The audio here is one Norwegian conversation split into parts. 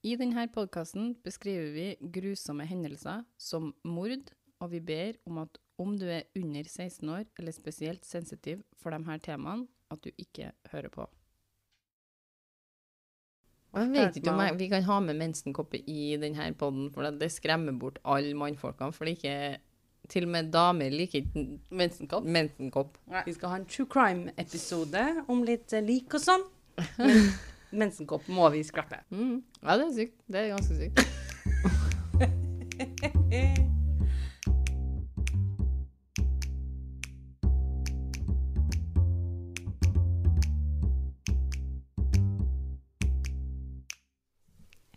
I denne podkasten beskriver vi grusomme hendelser som mord, og vi ber om at om du er under 16 år eller spesielt sensitiv for de her temaene, at du ikke hører på. Jeg vet ikke om jeg, vi kan ha med mensenkoppe i denne poden, for det skremmer bort alle mannfolkene. For det er ikke Til og med damer liker ikke Mensenkopp. mensenkopp. Vi skal ha en true crime-episode om litt lik og sånn. Men mensenkopp må vi skrappe. Mm. Ja, det er sykt. Det er ganske sykt.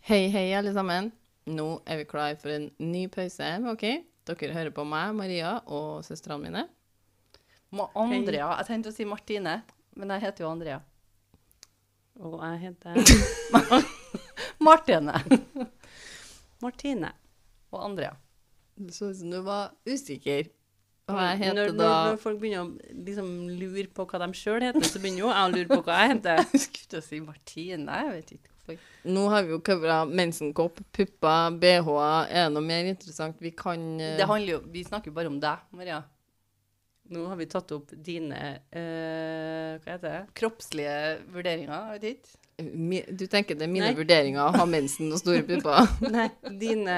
Hei, hei, alle sammen. Nå er vi klar for en ny pause. OK? Dere hører på meg, Maria, og søstrene mine. Ma Andrea. Jeg tenkte å si Martine, men jeg heter jo Andrea. Og jeg heter Martine Martine. og Andrea. Det så ut som du var usikker. Og jeg heter når, da når folk begynner å liksom lure på hva de sjøl heter, så begynner jo jeg å lure på hva jeg heter. Jeg skulle til å si Martine. Jeg vet ikke hvorfor. Nå har vi jo covra mensenkopp, pupper, BH-er. Er det noe mer interessant vi kan uh... Det handler jo Vi snakker jo bare om deg, Maria. Nå har vi tatt opp dine eh, Hva heter det? Kroppslige vurderinger, vet ikke. mi, Du tenker det er mine Nei. vurderinger å ha mensen og store pupper? Nei, dine,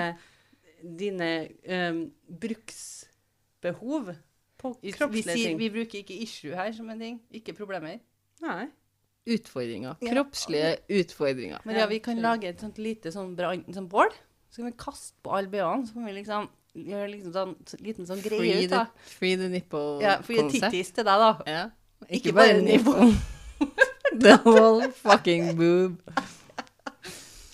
dine um, bruksbehov på Vi, vi, kroppslige sier, ting. vi bruker ikke issue her som en ting. Ikke problemer. Nei. Utfordringer. Ja. Kroppslige utfordringer. Men ja, vi kan lage et sånt lite sånn brann, sånn bål. Så kan vi kaste på alle BH-ene. Så kan vi liksom gjøre liksom sånn liten sånn greie Free ut the, free the nipple Ja, for å concept. tittis til deg, da. Ja. Ikke bare nipple. The whole fucking boob.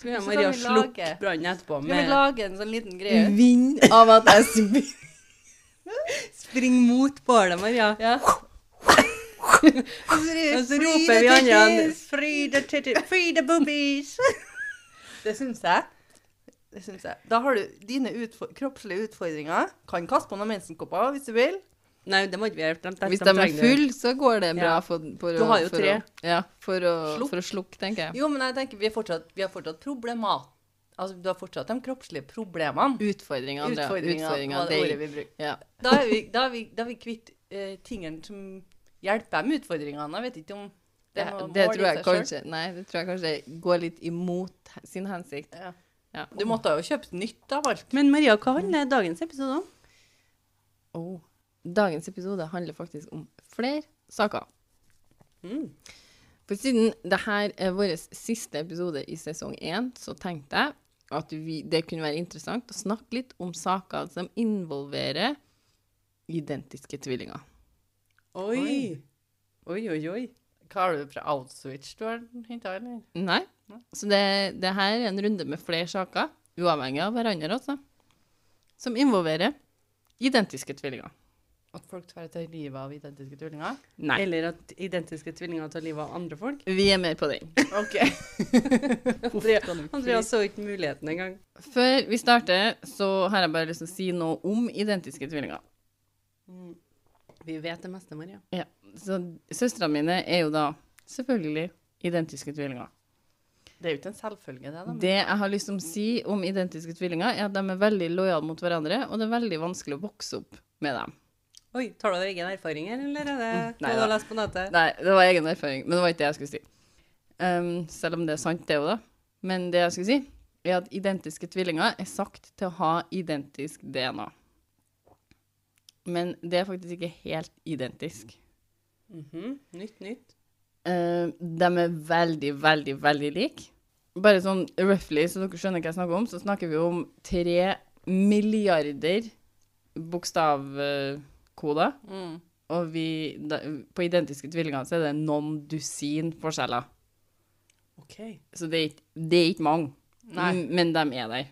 Så kan Maria slukke brannen etterpå med vi lager lage en sånn liten greie? Vind av at jeg spyr. Spring mot bålet, Maria. Ja. Og så roper vi andre Free the titties, free the boobies. Det syns jeg. Det syns jeg. Da har du dine utfor kroppslige utfordringer. Kan kaste på noen mensenkopper hvis du vil. Nei, det må ikke vi gjøre. Hvis de er full, så går det bra Ja. for, for Du har jo tre. Å, ja, for å, for å slukke, tenker jeg. Jo, men jeg tenker vi, fortsatt, vi har fortsatt problemer. Altså, du har fortsatt de kroppslige problemene. Utfordringene. Utfordringene, var det det- ordet vi bruker. Ja. Da er vi, da er vi, da er vi kvitt eh, tingene som hjelper med utfordringene. Jeg vet ikke om det Det, det tror jeg kanskje Nei, det tror jeg kanskje går litt imot sin hensikt. Ja. Ja. Du måtte jo kjøpt nytt av alt. Men Maria, hva handler dagens episode om? Oh. Dagens episode handler faktisk om flere saker. Mm. For siden dette er vår siste episode i sesong én, så tenkte jeg at vi, det kunne være interessant å snakke litt om saker som involverer identiske tvillinger. Oi. Oi, oi, oi. Hva har du fra Outswitch du har henta, eller? Nei. Så det, det her er en runde med flere saker, uavhengig av hverandre, altså, som involverer identiske tvillinger. At folk tar til livet av identiske tvillinger? Nei. Eller at identiske tvillinger tar livet av andre folk? Vi er mer på den. OK. Andreas Andrea så ikke muligheten engang. Før vi starter, så har jeg bare lyst til å si noe om identiske tvillinger. Mm. Vi vet det meste, Maria. Ja, så Søstrene mine er jo da selvfølgelig identiske tvillinger. Det er jo ikke en selvfølge, det. da. Det jeg har lyst til å si om identiske tvillinger, er at de er veldig lojale mot hverandre, og det er veldig vanskelig å vokse opp med dem. Oi, tar du av egen erfaring eller er det Mm, nei du har lest på nettet? Nei, det var egen erfaring, men det var ikke det jeg skulle si. Um, selv om det er sant, det òg, da. Men det jeg skulle si, er at identiske tvillinger er sagt til å ha identisk DNA. Men det er faktisk ikke helt identisk. Mhm, Nytt, nytt. Uh, de er veldig, veldig, veldig like. Bare sånn roughly, så dere skjønner hva jeg snakker om, så snakker vi om tre milliarder bokstavkoder. Mm. Og vi, da, på identiske tvillinger så er det noen dusin forskjeller. OK. Så det er det er ikke mange, Nei. men de er der.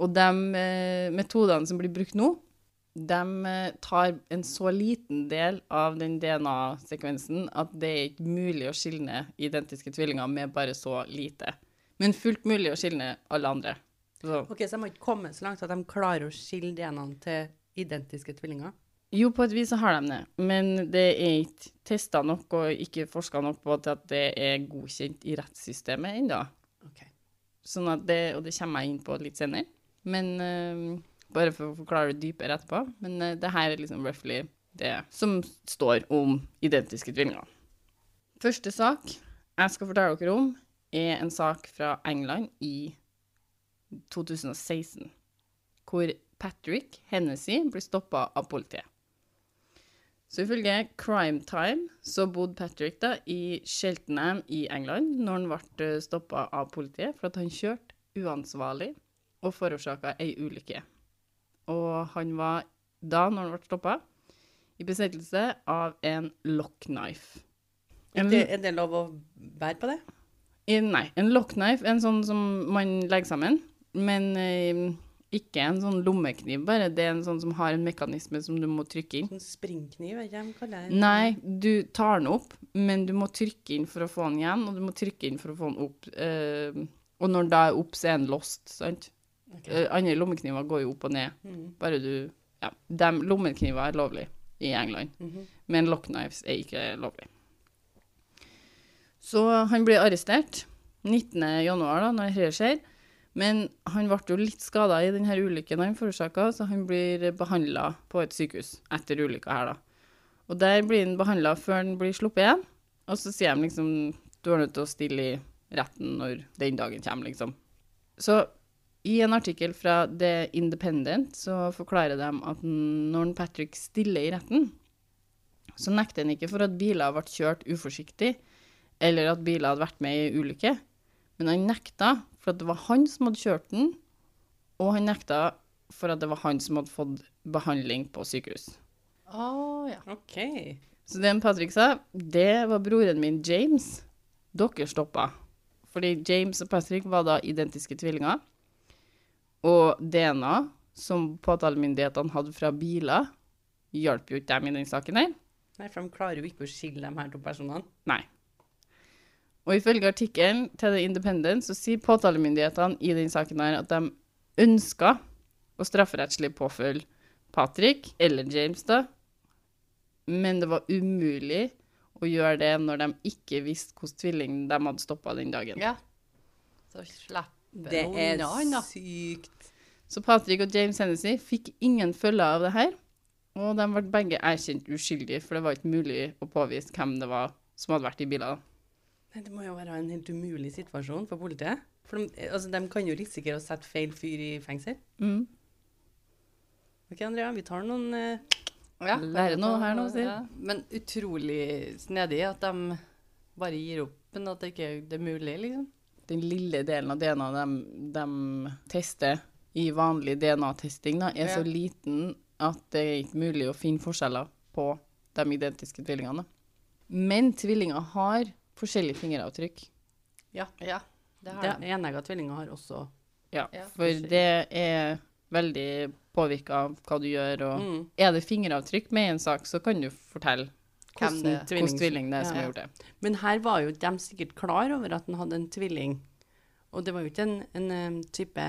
Og de eh, metodene som blir brukt nå, de eh, tar en så liten del av den DNA-sekvensen at det er ikke mulig å skilne identiske tvillinger med bare så lite. Men fullt mulig å skilne alle andre. Så, Ok, Så de har ikke kommet så langt at de klarer å skille DNA-ene til identiske tvillinger? jo, på et vis så har de det, men det er ikke testa nok og ikke forska nok på til at det er godkjent i rettssystemet ennå. Okay. Sånn at det, og det kommer jeg inn på litt senere. Men eh, bare for å forklare det dypere etterpå. Men uh, det her er liksom roughly det som står om identiske tvillinger. Første sak jeg skal fortelle dere om, er en sak fra England i 2016, hvor Patrick Hennessy blir stoppa av politiet. Så ifølge Crime Time så bodde Patrick da i Cheltenham i England når han ble stoppa av politiet for at han kjørte uansvarlig og forårsaka ei ulykke. Og han var da, når han ble stoppa, i besittelse av en lockknife. Er er det lov å bære på det? nei, en lockknife er en sånn som man legger sammen, men eh, ikke en sånn lommekniv bare. Det er en sånn som har en mekanisme som du må trykke inn. Sånn springkniv, vet ikke hva de kaller det. Nei, du tar den opp, men du må trykke inn for å få den igjen, og du må trykke inn for å få den opp. eh, og når den da er opp, så er den lost, sant? Ok. Eh, andre lommekniver går jo opp og ned. Mm. Bare du Ja. Dem, lommekniver er lovlig i England, Mhm. men lockknives er ikke lovlig. Så han blir arrestert 19. januar, da, når dette skjer. Men han ble jo litt skada i denne ulykken han forårsaka, så han blir behandla på et sykehus etter ulykka her, da. Og der blir han behandla før han blir sluppet igjen. Og så sier de liksom du er nødt til å stille i retten når den dagen kommer, liksom. Så i en artikkel fra The Independent så forklarer de at når Patrick stiller i retten, så nekter han ikke for at biler ble kjørt uforsiktig, eller at biler hadde vært med i ulykke, men han nekta for at det var han som hadde kjørt den, og han nekta for at det var han som hadde fått behandling på sykehus. Å ja. OK. Så det Patrick sa, det var broren min James. Dere stoppa. Fordi James og Patrick var da identiske tvillinger. Og DNA som påtalemyndighetene hadde fra biler, hjalp jo ikke dem i den saken her. Nei, for de klarer jo ikke å skille de her to personene. Nei. Og ifølge artikkelen til The Independent så sier påtalemyndighetene i den saken her at de ønska å strafferettslig påfølge Patrick, eller James da, men det var umulig å gjøre det når de ikke visste hvilken tvilling de hadde stoppa den dagen. ja. Så slipper Det er sykt. Så Patrick og James Hennessy fikk ingen følger av det her, og de ble begge erkjent uskyldige, for det var ikke mulig å påvise hvem det var som hadde vært i bilene. Nei, det må jo være en helt umulig situasjon for politiet. For de, altså, de kan jo risikere å sette feil fyr i fengsel. Mm. OK, Andrea, vi tar noen uh, Ja, Lærer noe her nå, sier. Ja. Men utrolig snedig at de bare gir opp, men at det ikke det er mulig, liksom. Den lille delen av DNA de, de tester i vanlig DNA-testing, er er så liten at det er ikke mulig å finne forskjeller på de identiske tvillingene. Men tvillinger har forskjellige fingeravtrykk. Ja. Ja, det har de. Enegga tvillinger har også Ja, Ja, for det er veldig påvirka av hva du gjør. Og mm. er det fingeravtrykk med i en sak, så kan du fortelle hvordan tvilling, tvilling det er som Ja, har gjort det. Men her var jo de sikkert klar over at han hadde en tvilling. Og det var jo ikke en, en type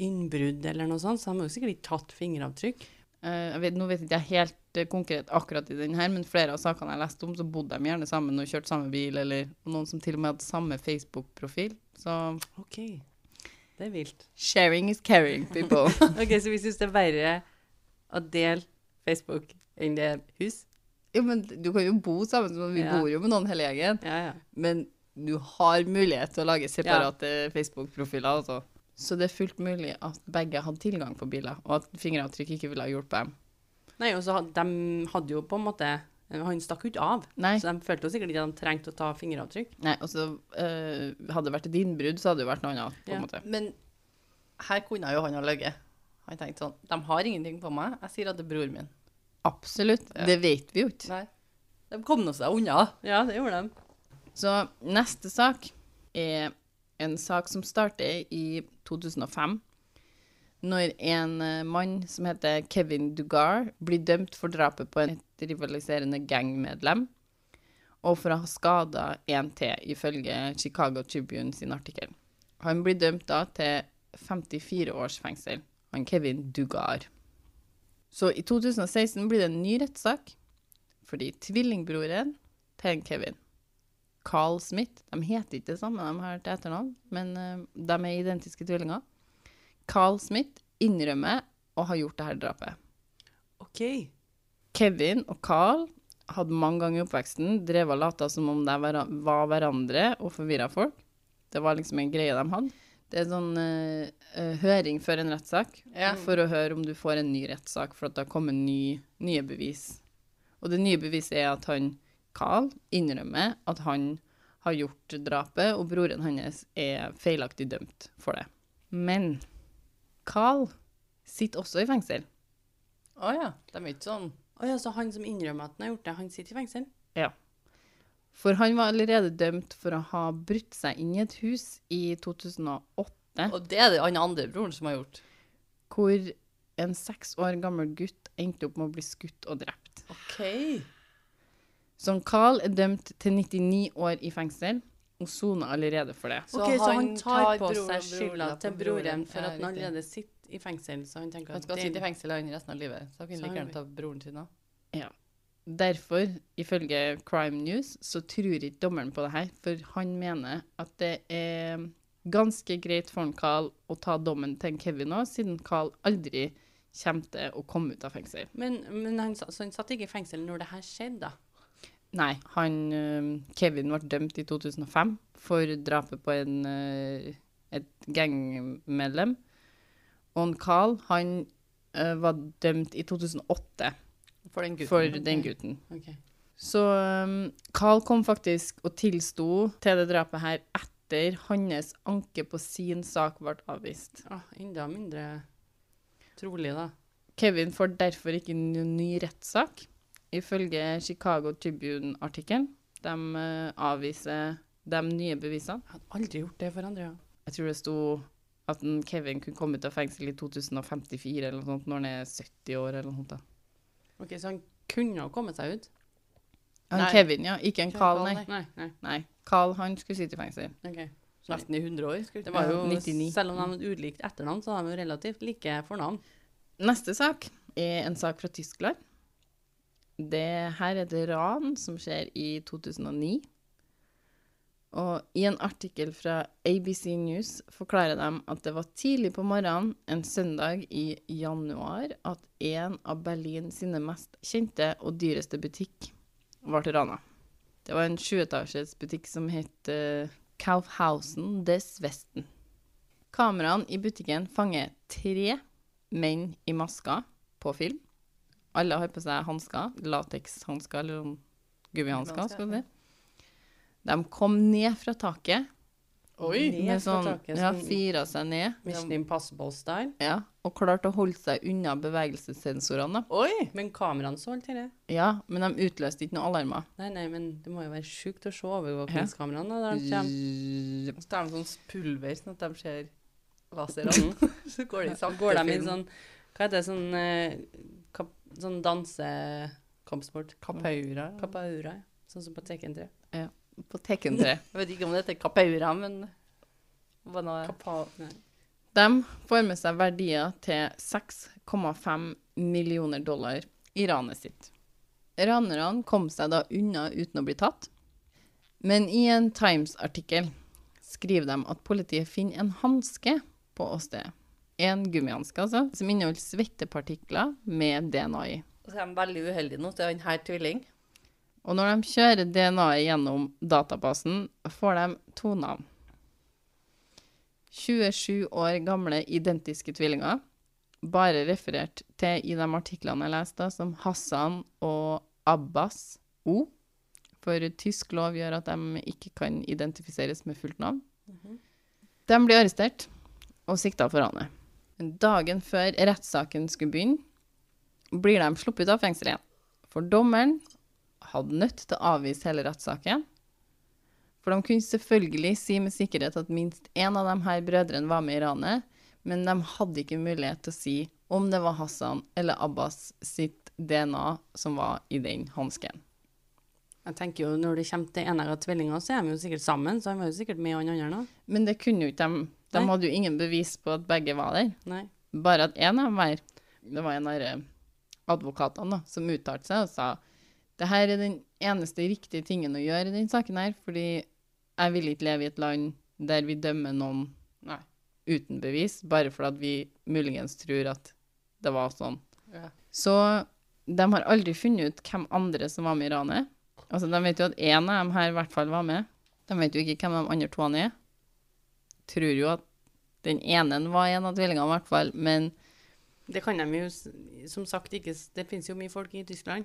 innbrudd eller noe sånt, så de har jo sikkert ikke tatt fingeravtrykk. Uh, vet, nå vet ikke jeg helt uh, konkret akkurat i den her, men flere av sakene jeg leste om, så bodde de gjerne sammen og kjørte samme bil, eller noen som til og med hadde samme Facebook-profil. Så OK. Det er vilt. sharing is caring, people. OK, så vi syns det er verre å dele Facebook enn det er hus? Jo, men du kan jo bo sammen, så vi bor jo med noen hele gjengen, Ja, ja. men du har mulighet til å lage separate Facebook-profiler, altså. Så det er fullt mulig at begge hadde tilgang på biler, og at fingeravtrykk ikke ville ha hjulpet dem. Nei, og så had, de hadde jo på en måte Han stakk jo ikke av, Nei, så de følte jo sikkert ikke at de trengte å ta fingeravtrykk. nei og så eh, hadde det vært et innbrudd, så hadde det jo vært noe annet, på Ja. en måte. Men her kunne jo han ha løyet. Han tenkte sånn De har ingenting på meg. Jeg sier at det er bror min. Absolutt. Ja. Det vet vi jo ikke. Nei. De kom nå seg unna. Ja, det gjorde de. Så neste sak er en sak som starter i 2005, når en eh, mann som heter Kevin Dugar blir dømt for drapet på et rivaliserende gangmedlem, og for å ha skada en til, ifølge Chicago Tribune sin artikkel. Han blir dømt da til 54 års fengsel, han Kevin Dugar. Så i 2016 blir det en ny rettssak, fordi tvillingbroren til Kevin Carl Smith. De heter ikke det samme, de har til etternavn, men eh, de er identiske tvillinger. Carl Smith innrømmer å ha gjort dette drapet. OK. Kevin og Carl hadde mange ganger i oppveksten drevet og lata som om de var hverandre og forvirra folk. Det var liksom en greie de hadde. Det er sånn eh, eh, høring før en rettssak, Ja. for å høre om du får en ny rettssak, for at det har kommet ny, nye bevis. Og det nye beviset er at han, Carl, innrømmer at han har gjort drapet, og broren hans er feilaktig dømt for det. Men Carl sitter også i fengsel. Å ja. De er ikke sånn Å ja, så han som innrømmer at han har gjort det, han sitter i fengsel? For han var allerede dømt for å ha brutt seg inn i et hus i 2008, Og det er det han andre broren som har gjort. hvor en seks år gammel gutt endte opp med å bli skutt og drept. OK. Så Carl er dømt til 99 år i fengsel, og soner allerede for det. Så ok, så han han tar tar på seg skylda til broren for at han allerede sitter i fengsel, så han tenker Han skal sitte i fengsel han resten av livet. Så han kunne like gjerne ta broren sin òg. Derfor, ifølge Crime News, så tror ikke dommeren på det her, for han mener at det er ganske greit for en Carl å ta dommen til en Kevin òg, siden Carl aldri kommer til å komme ut av fengsel. Men, men han, så han satt ikke i fengsel når det her skjedde, da? Nei, han Kevin ble dømt i 2005 for drapet på en, øh, et gangmedlem. Og Carl, han øh, var dømt i 2008 For den gutten. for den gutten. Okay. Så um, Carl kom faktisk og tilsto til det drapet her etter hans anke på sin sak ble avvist. Ah, enda mindre trolig, da. Kevin får derfor ikke noen ny rettssak, ifølge Chicago Tribune-artikkelen. De uh, avviser de nye bevisene. Jeg hadde aldri gjort det for Andrea. Jeg tror det sto at Kevin kunne komme ut av fengsel i 2054 eller noe sånt, når han er 70 år eller noe sånt. da. Ok, Så han kunne ha kommet seg ut? Han Nei. Kevin, ja. Ikke en Carl, nei. Nei. nei. Nei, Carl han skulle sitte i fengsel. ok. Nesten i 100 år. Det var jo, 99. Selv om de hadde ulikt etternavn, så har de jo relativt like fornavn. Neste sak er en sak fra Tyskland. Det her er et ran som skjer i 2009. Og i en artikkel fra ABC News forklarer de at det var tidlig på morgenen en søndag i januar at en av Berlin sine mest kjente og dyreste butikk ble rana. Det var en sjuetasjes butikk som het uh, Kaufhausen des Westen. Kameraene i butikken fanger tre menn i masker på film. Alle har på seg hansker, latekshansker eller sånn gummihansker. skal du si. De kom ned fra taket. Oi! Ned Med fra sånn, taket, ja, sånn- fira seg ned. Mission Impossible-style. Ja, og klarte å holde seg unna bevegelsessensorene. Oi! Men kameraene så alt dette. Ja, men de utløste ikke noen alarmer. Nei, nei, men det må jo være sjukt å se overvåkningskameraene da de kommer. Så tar de sånn pulver, sånn at de ser laserene. så går de Så sakte går de i sånn Hva heter det? Sånn, eh, kap, sånn dansekampsport. Kapaura. Kapaura. ja. Sånn som på Tekken 3. På Tekken 3. Jeg vet ikke om det heter kapaura, men hva nå? Kapa... De får med seg verdier til 6,5 millioner dollar i ranet sitt. Ranerne kom seg da unna uten å bli tatt. Men i en Times-artikkel skriver de at politiet finner en hanske på åstedet. En gummihanske, altså, som inneholder svettepartikler med DNA i. Og så er de veldig uheldige nå til han her tvilling. Og når de kjører DNA-et gjennom databasen, får de to navn. 27 år gamle identiske tvillinger, bare referert til i de artiklene jeg leste, som Hassan og Abbas O. For tysk lov gjør at de ikke kan identifiseres med fullt navn. De blir arrestert og sikta for ranet. Dagen før rettssaken skulle begynne, blir de sluppet av fengsel igjen. For dommeren hadde nødt til å avvise hele rettssaken. For de kunne selvfølgelig si med sikkerhet at minst én av de her brødrene var med i ranet, men de hadde ikke mulighet til å si om det var Hassan eller Abbas sitt DNA som var i den hansken. Jeg tenker jo Når det kommer til enegga tvillinger, så er de jo sikkert sammen, så de var jo sikkert med han andre nå. Men det kunne jo ikke de. De hadde jo ingen bevis på at begge var der. Nei. Bare at én av dem var Det var en av de advokatene da, som uttalte seg og sa Det her er den eneste riktige tingen å gjøre i denne saken her, fordi jeg vil ikke leve i et land der vi dømmer noen Nei. uten bevis, bare fordi vi muligens tror at det var sånn. Ja. Så de har aldri funnet ut hvem andre som var med i ranet. Altså, de vet jo at én av dem her i hvert fall var med. De vet jo ikke hvem de andre to er. Tror jo at den ene var en av tvillingene, i hvert fall, men Det kan de jo som sagt ikke Det finnes jo mye folk i Tyskland.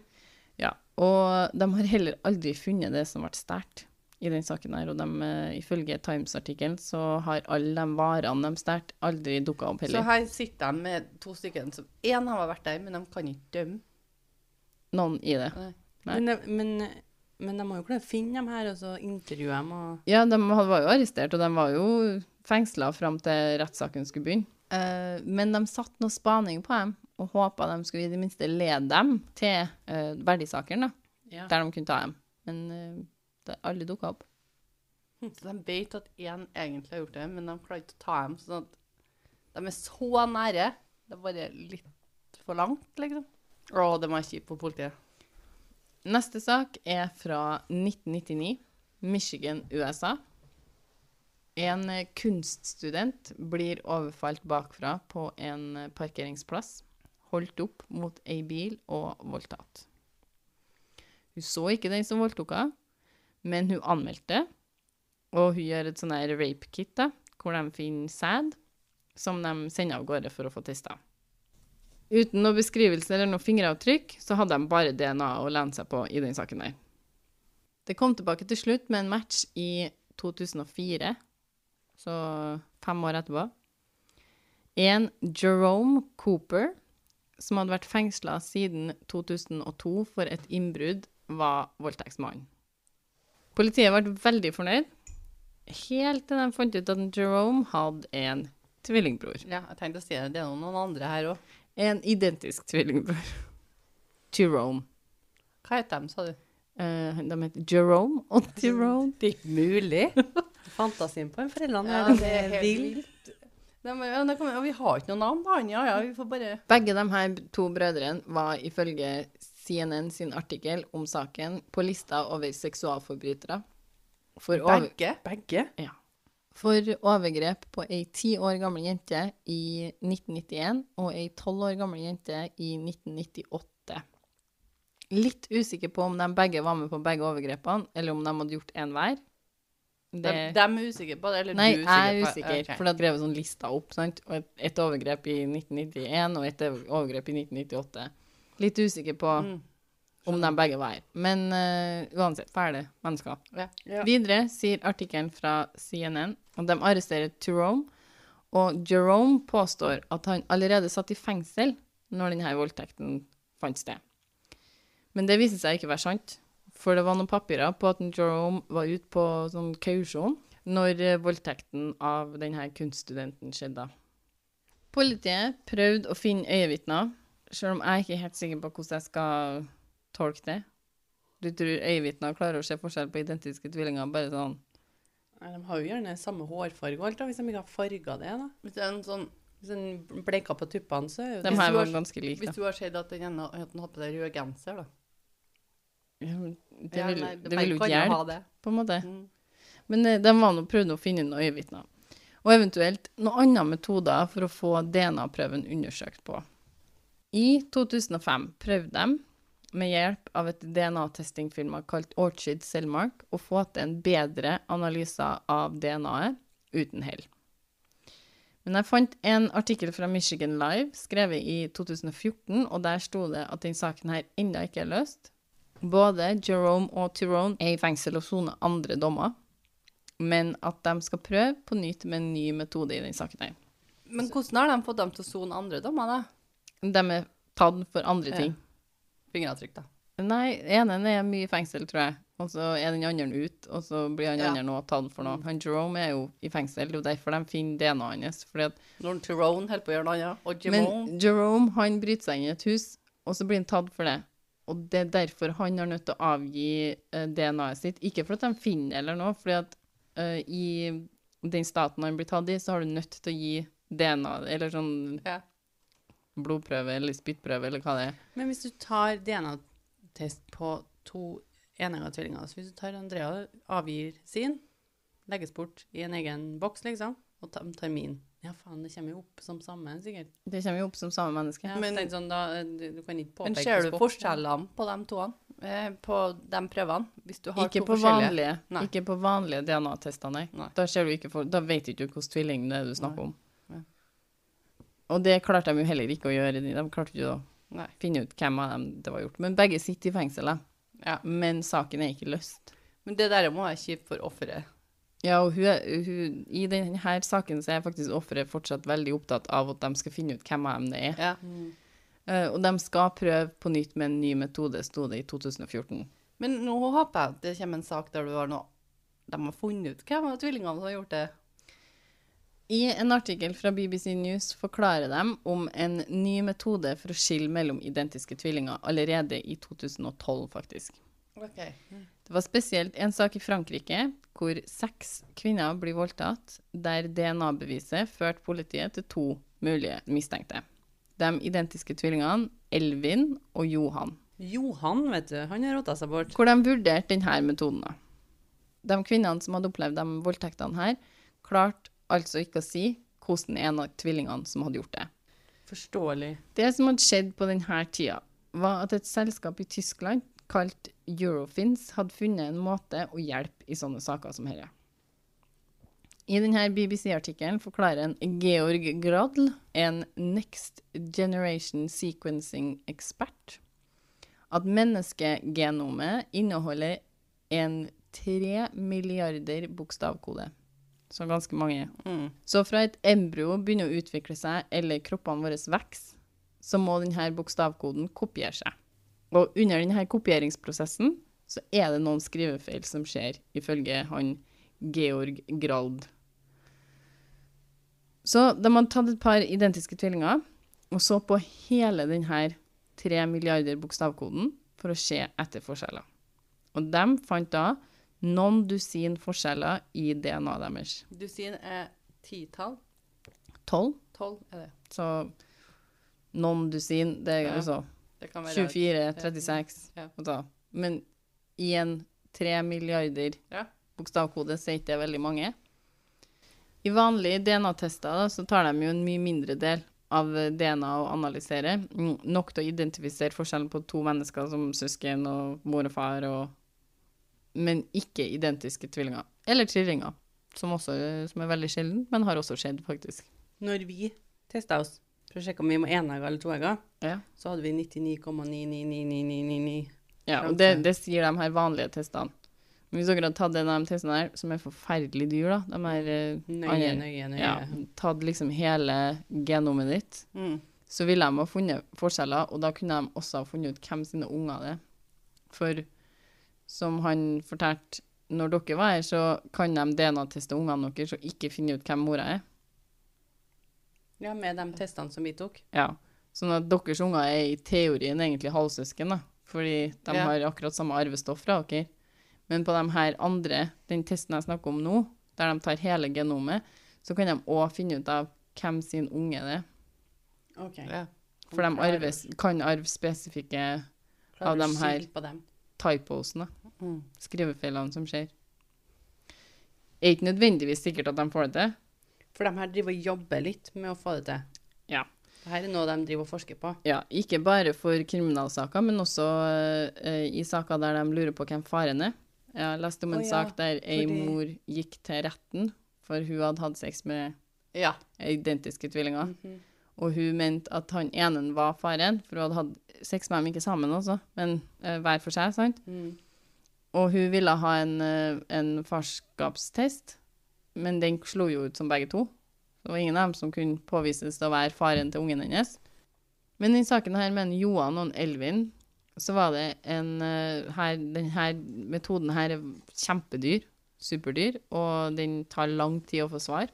Ja, og de har heller aldri funnet det som ble stjålet i den saken her. Og de, eh, ifølge Times-artikkelen så har alle de varene de stjal, aldri dukka opp heller. Så her sitter de med to stykker som Én har vært der, men de kan ikke dømme. Noen i det. Nei. Nei. Men, de- men, men de må jo klare å finne dem her og så intervjue dem. Og... Ja, de var jo arrestert, og de var jo fengsla fram til rettssaken skulle begynne. Eh, men de satte noe spaning på dem, og håpa de skulle i det minste lede dem til uh, verdisaken, da, Ja. der de kunne ta dem. Men uh, det alle dukka opp. Så de vet at én egentlig har gjort det, men de klarer ikke å ta dem. Sånn at de er så nære. Det er bare litt for langt, liksom. Å, det jeg kjipt på politiet. Neste sak er fra 1999, Michigan, USA. En eh, kunststudent blir overfalt bakfra på en eh, parkeringsplass, holdt opp mot ei bil og voldtatt. Hun så ikke den som voldtok henne, men hun anmeldte, og hun gjør et sånn her rape kit, da, hvor de finner sæd, som de sender av gårde for å få testa. Uten noe beskrivelse eller noe fingeravtrykk, så hadde de bare DNA å lene seg på i den saken der. Det kom tilbake til slutt med en match i 2004, så fem år etterpå. En Jerome Cooper, som hadde vært fengsla siden 2002 for et innbrudd, var voldtektsmannen. Politiet ble veldig fornøyd, helt til de fant ut at Jerome hadde en tvillingbror. Ja, jeg tenkte å si det. Det er noen andre her òg. En identisk tvillingbror. Jerome. Hva het de, sa du? Uh, de het Jerome og Jerome. Det er ikke mulig. Fantasien på en foreldrene Ja, det er helt vill. Ja, det kan, vi har ikke noe navn på han, ja, ja. Vi får bare Begge de her to brødrene var ifølge CNN sin artikkel om saken på lista over seksualforbrytere. For, over, Begge. Begge? for overgrep på ei ti år gammel jente i 1991 og ei tolv år gammel jente i 1998. Litt usikker på om de begge var med på begge overgrepene, eller om de hadde gjort én hver. De, Det, de er usikre på det, eller nei, du jeg er på- usikker, for det drev sånn lista opp, sant? Et, et overgrep i 1991 og et overgrep i 1998. Litt usikker på Mm. om de begge var her. Men uh, uansett, ferdig mennesker. Ja. Videre sier artikkelen fra CNN at de arresterer Jerome, og Jerome påstår at han allerede satt i fengsel når denne voldtekten fant sted. Men det viser seg ikke å være sant, for det var noen papirer på at Jerome var ute på sånn kausjon når eh, voldtekten av denne kunststudenten skjedde. Politiet prøvde å finne øyevitner, selv om jeg ikke er helt sikker på hvordan jeg skal tolke det. Du tror øyevitner klarer å se forskjell på identiske tvillinger, bare sånn Nei, De har jo gjerne samme hårfarge og alt, da, hvis de ikke har farga det. da. Hvis det er en sånn Hvis en bleika på tuppene, så er jo De her var ganske like, Hvis du har sett at den ene at den hadde på seg rød genser, da. Ja, Det Ja, vil, nei, det vil jo ikke hjelpe, på en måte. Mm. Men eh, de var nå prøvde å finne noen øyevitner. Og eventuelt noen andre metoder for å få DNA-prøven undersøkt på. I 2005 prøvde de, med hjelp av et DNA-testingfirma kalt Orchid Cellmark, å få til en bedre analyse av DNA-et uten hell. Men jeg fant en artikkel fra Michigan Live skrevet i 2014, og der sto det at denne saken her ennå ikke er løst. Både Jerome og Tyrone er i fengsel og soner andre dommer, men at de skal prøve på nytt med en ny metode i den saken her. Men hvordan har de fått dem til å sone andre dommer, da? De er tatt for andre Ja. ting. Fingeravtrykk, da. Nei, ene er mye i fengsel, tror jeg. Og så er den andre ut, og så blir han Ja. andre nå tatt for noe. Han Jerome er jo i fengsel, det er jo derfor de finner DNA-et hans. Fordi at, Når Tyrone holder på å gjøre noe annet. Og Jerome men Jerome, han bryter seg inn i et hus, og så blir han tatt for det. Og det er derfor han er nødt til å avgi eh, DNA-et sitt. Ikke for at de finner det eller noe, fordi at eh, i den staten han blir tatt i, så har du nødt til å gi DNA, eller sånn Ja. blodprøve eller spyttprøve eller hva det er. Men hvis du tar DNA-test på to enegga tvillinger. Så hvis du tar Andrea, avgir sin, legges bort i en egen boks, liksom, og tar min. Ja, faen, det kommer jo opp som samme, sikkert. Det kommer jo opp som samme menneske. Ja, Men- men, sånn, da, du, du kan ikke påpeke Men ser du forskjellene på de to? Eh, på de prøvene? Hvis du har Ikke to på forskjellige vanlige, Nei. ikke på vanlige DNA-tester, nei. Nei. Da, ser du ikke for, da vet du ikke hvilken tvilling det er du snakker Nei. om. Nei. Og det klarte de jo heller ikke å gjøre. De klarte ikke å Nei. finne ut hvem av dem det var gjort. Men begge sitter i fengsel. Ja. Men saken er ikke løst. Men det der må være kjipt for offeret. Ja, og hun, hun, I denne saken så er faktisk offeret fortsatt veldig opptatt av at de skal finne ut hvem av dem det er. Ja. Uh, og de skal prøve på nytt med en ny metode, sto det i 2014. Men nå håper jeg at det kommer en sak der du har noe De har funnet ut hvem av tvillingene som har gjort det. I en artikkel fra BBC News forklarer de om en ny metode for å skille mellom identiske tvillinger allerede i 2012, faktisk. Det var spesielt en sak i Frankrike hvor seks kvinner blir voldtatt, der DNA-beviset førte politiet til to mulige mistenkte. De identiske tvillingene Elvin og Johan. Johan, vet du, han har rota seg bort. hvor de vurderte denne metoden. da. De kvinnene som hadde opplevd de voldtektene her, klarte altså ikke å si hvordan en av tvillingene som hadde gjort det. Forståelig. Det som hadde skjedd på denne tida, var at et selskap i Tyskland kalt Eurofins hadde funnet en måte å hjelpe i sånne saker som dette. I denne BBC-artikkelen forklarer en Georg Gradl, en Next Generation Sequencing-ekspert, at menneskegenomet inneholder en tre milliarder bokstavkode. Så ganske mange. Mm. Så fra et embryo begynner å utvikle seg, eller kroppene våre vokser, så må denne bokstavkoden kopiere seg. Og under denne kopieringsprosessen så er det noen skrivefeil som skjer, ifølge han Georg Grald. Så de hadde tatt et par identiske tvillinger og så på hele denne tre milliarder bokstavkoden for å se etter forskjeller. Og de fant da noen dusin forskjeller i DNA deres. Dusin er titall. Tolv. Tolv er det. Så noen dusin, det er Ja. altså 24, 36 Ja. altså. Men i en tre milliarder Ja. bokstavkode, så er ikke det veldig mange. I vanlige DNA-tester så tar de jo en mye mindre del av DNA å analysere. Mm, Nok til å identifisere forskjellen på to mennesker som søsken og mor og far, og, men ikke identiske tvillinger. Eller trillinger, som, også, som er veldig sjelden, men har også skjedd, faktisk. Når vi testa oss for å sjekke om vi var enegga eller toegga, Ja. så hadde vi 99,99999. Ja, og det, det sier de her vanlige testene. Men hvis dere hadde tatt en av de testene her, som er forferdelig dyr, da, de her eh, Nøye, andre- nøye, nøye. ja, tatt liksom hele genomet ditt, Mm. så ville de ha funnet forskjeller, og da kunne de også ha funnet ut hvem sine unger det er. For som han fortalte, når dere var her, så kan de DNA-teste ungene deres og ikke finne ut hvem mora er. Ja, med de testene som vi tok. Ja. Sånn at deres unger er i teorien egentlig halvsøsken, da. Fordi de Ja. har akkurat samme arvestoff fra dere. Men på de her andre, den testen jeg snakker om nå, der de tar hele genomet, så kan de òg finne ut av hvem sin unge det er. Ok. Ja. For de arves, kan arve spesifikke av å her. skille på dem? typosene, Mm. skrivefeilene som skjer. Er ikke nødvendigvis sikkert at de får det til. For de her driver og jobber litt med å få det til. Ja. Dette er noe de driver og forsker på. Ja, ikke bare for kriminalsaker, men også uh, i saker der de lurer på hvem faren er. Jeg har lest om en oh, ja, sak der ei fordi- mor gikk til retten, for hun hadde hatt sex med Ja. identiske tvillinger. Mhm. Og hun mente at han ene var faren, for hun hadde hatt sex med dem ikke sammen også, men uh, hver for seg, sant? Mm. Og hun ville ha en, eh, en farskapstest, men den slo jo ut som begge to. Det var ingen av dem som kunne påvises å være faren til ungen hennes. Men i saken her med Johan og Elvin, så var det en eh, her, Denne metoden her er kjempedyr, superdyr, og den tar lang tid å få svar.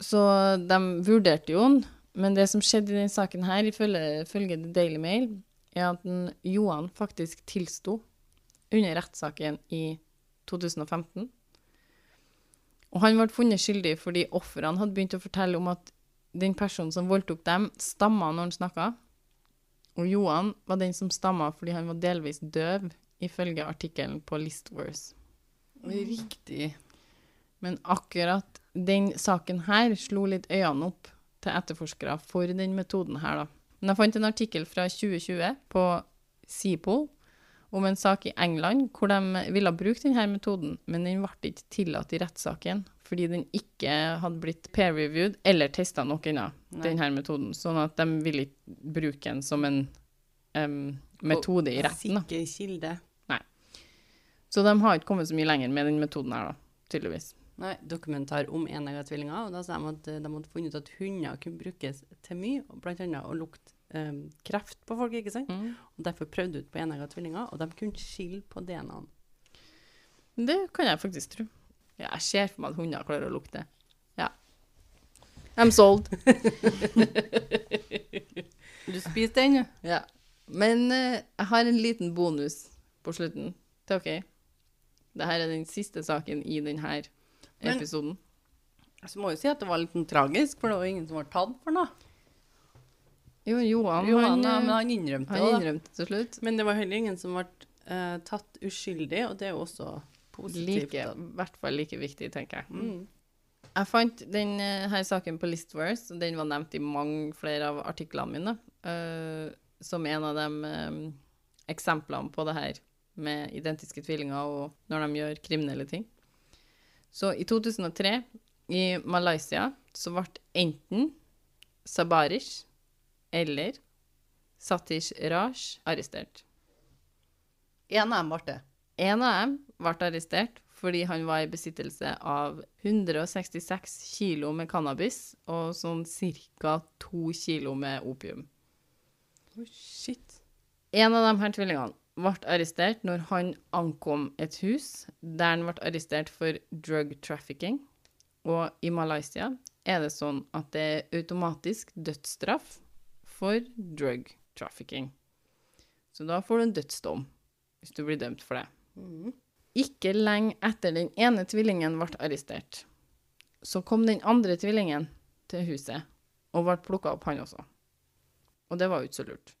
Så de vurderte jo den, men det som skjedde i denne saken her, ifølge, ifølge The Daily Mail, er at Johan faktisk tilsto under rettssaken i 2015. Og han ble funnet skyldig fordi ofrene hadde begynt å fortelle om at den personen som voldtok dem, stamma når han snakka. Og Johan var den som stamma fordi han var delvis døv ifølge artikkelen på Listverse. Riktig. Men akkurat den saken her slo litt øynene opp til etterforskere for den metoden her, da. Men jeg fant en artikkel fra 2020 på Seapol om en sak i England hvor de ville bruke denne metoden, men den ble ikke tillatt i rettssaken fordi den ikke hadde blitt peer-reviewed eller testa nok ennå, denne metoden. Sånn at de ville ikke bruke den som en um, metode i retten. da. Sikker kilde. Nei. Så de har ikke kommet så mye lenger med den metoden her, da, tydeligvis. Nei, dokumentar om enegga tvillinger, og da sa de at eh, de hadde funnet ut at hunder kunne brukes til mye, bl.a. annet å lukte eh, kreft på folk, ikke sant? Mm. Og derfor prøvde ut på enegga tvillinger, og de kunne skille på DNA-en. Det kan jeg faktisk tro. Ja, jeg ser for meg at hunder klarer å lukte. Ja. I'm sold. Du spiser den, du. Ja. Men eh, jeg har en liten bonus på slutten til dere. Dette er den siste saken i denne Men- episoden. Så må jo si at det var litt tragisk, for det var ingen som var tatt for noe. Jo, Johan, Johan, han, ja, eh, men han innrømte han det. da. innrømte til slutt. Men det var heller ingen som ble uh, tatt uskyldig, og det er jo også positivt. Like. I hvert fall like viktig, tenker jeg. Mm. Jeg fant denne saken på Listverse, og den var nevnt i mange flere av artiklene mine, uh, som en av de um, eksemplene på det her med identiske tvillinger og når de gjør kriminelle ting. Så i 2003, i Malaysia, så ble enten Sabarish eller Satish Raj arrestert. En av dem ble det. En av dem ble arrestert fordi han var i besittelse av 166 kilo med cannabis og sånn ca. 2 kilo med opium. Oh, shit. En av de her tvillingene ble arrestert når han ankom et hus der han ble arrestert for drug trafficking. Og i Malaysia er det sånn at det er automatisk dødsstraff for drug trafficking. Så da får du en dødsdom hvis du blir dømt for det. Mm. Ikke lenge etter den ene tvillingen ble arrestert, så kom den andre tvillingen til huset og ble plukka opp, han også. Og det var jo ikke så lurt.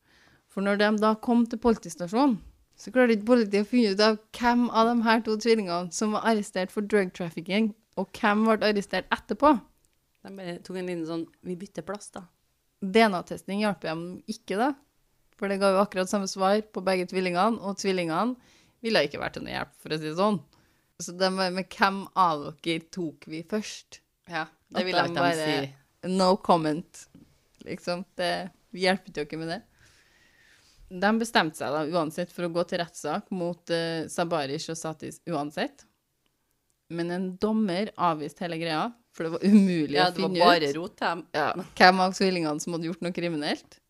For når de da kom til politistasjonen, så klarte ikke politiet å finne ut av hvem av de her to tvillingene som var arrestert for drug trafficking, og hvem ble arrestert etterpå. De bare tok en liten sånn Vi bytter plass, da. DNA-testing hjalp dem ikke, da. For det ga jo akkurat samme svar på begge tvillingene, og tvillingene ville ikke vært til noe hjelp, for å si det sånn. Så det var med hvem av dere tok vi først? Ja, det ville de bare- si. No comment. Liksom. Det hjelper ikke med det. De bestemte seg da uansett for å gå til rettssak mot uh, Sabarish og Satis uansett. Men en dommer avviste hele greia, for det var umulig Ja, å det var finne bare ut rot ja, hvem av tvillingene som hadde gjort noe kriminelt.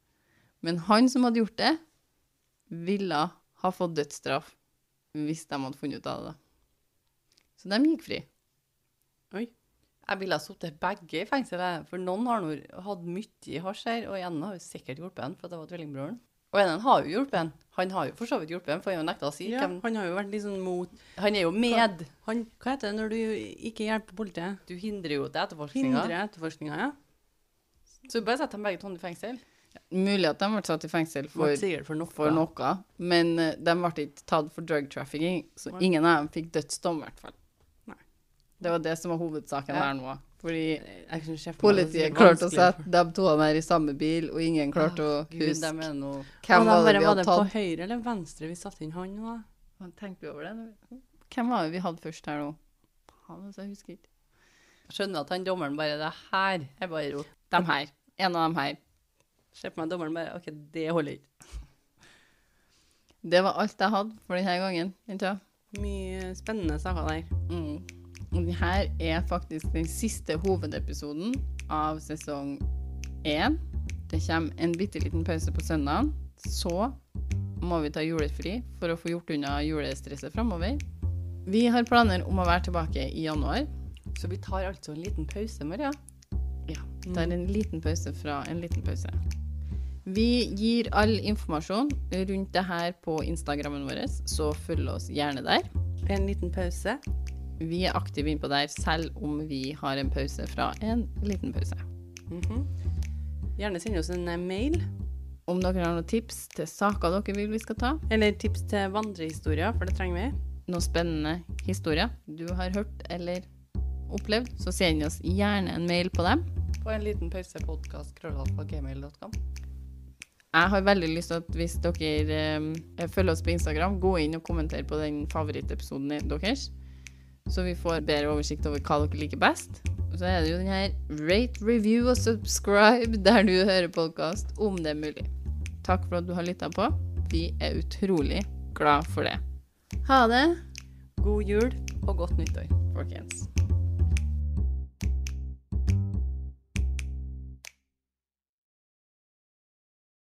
Men han som hadde gjort det, ville ha fått dødsstraff hvis de hadde funnet ut av det. Så de gikk fri. Oi. Jeg ville ha sittet begge i fengsel, for noen har hatt mye hasj her, og en har jo sikkert hjulpet en, for det var tvillingbroren. Og en har jo hjulpet en. Han har jo for så vidt hjulpet en, for han har jo nekta å si. Ja, hvem- han har jo vært litt sånn mot Han er jo med. han, Hva heter det når du ikke hjelper politiet? Du hindrer jo til etterforskninga. Hindrer etterforskninga, ja. Så du bare setter dem begge to i fengsel. Mulig at de ble satt i fengsel for, For, noe. for noe, men eh, de ble ikke tatt for drug trafficking, så ingen av dem fikk dødsdom, i hvert fall. Nei. Det var det som var hovedsaken Ja. der nå. Fordi er politiet klarte å sette de to her i samme bil, og ingen klarte å huske dem er hvem var det bare vi var det på høyre eller venstre vi satte inn han da? Tenkte vi over det? Hvem var det vi hadde først her nå? Han, altså, jeg husker ikke. Skjønner at han dommeren bare Det her er bare rot. De her. En av dem her. Se på meg dommeren bare OK, det holder ikke. Det var alt jeg hadde for denne gangen. Mye spennende saker der. Mm. Og her er faktisk den siste hovedepisoden av sesong én. Det kommer en bitte liten pause på søndagen. Så må vi ta julefri for å få gjort unna julestresset framover. Vi har planer om å være tilbake i januar. Så vi tar altså en liten pause, Maria. Ja, vi tar en liten pause fra en liten pause. Vi gir all informasjon rundt det her på Instagrammen vår, så følg oss gjerne der. En liten pause. Vi er aktive innpå der, selv om vi har en pause fra en liten pause. Mhm. Gjerne send oss en eh, mail. Om dere har noen tips til saker dere vil vi skal ta, Eller tips til vandrehistorier, for det trenger vi. noen spennende historier du har hørt eller opplevd, så send oss gjerne en mail på dem. På en liten pause pausepodkast, krøllalfa.gmail.com. Jeg har veldig lyst til at hvis dere um, følger oss på Instagram, gå inn og kommenter på den favorittepisoden deres, så vi får bedre oversikt over hva dere liker best. Og så er det jo den her rate, review og subscribe der du hører podkast, om det er mulig. Takk for at du har lytta på. Vi er utrolig glad for det. Ha det, God jul. Og godt nyttår. folkens.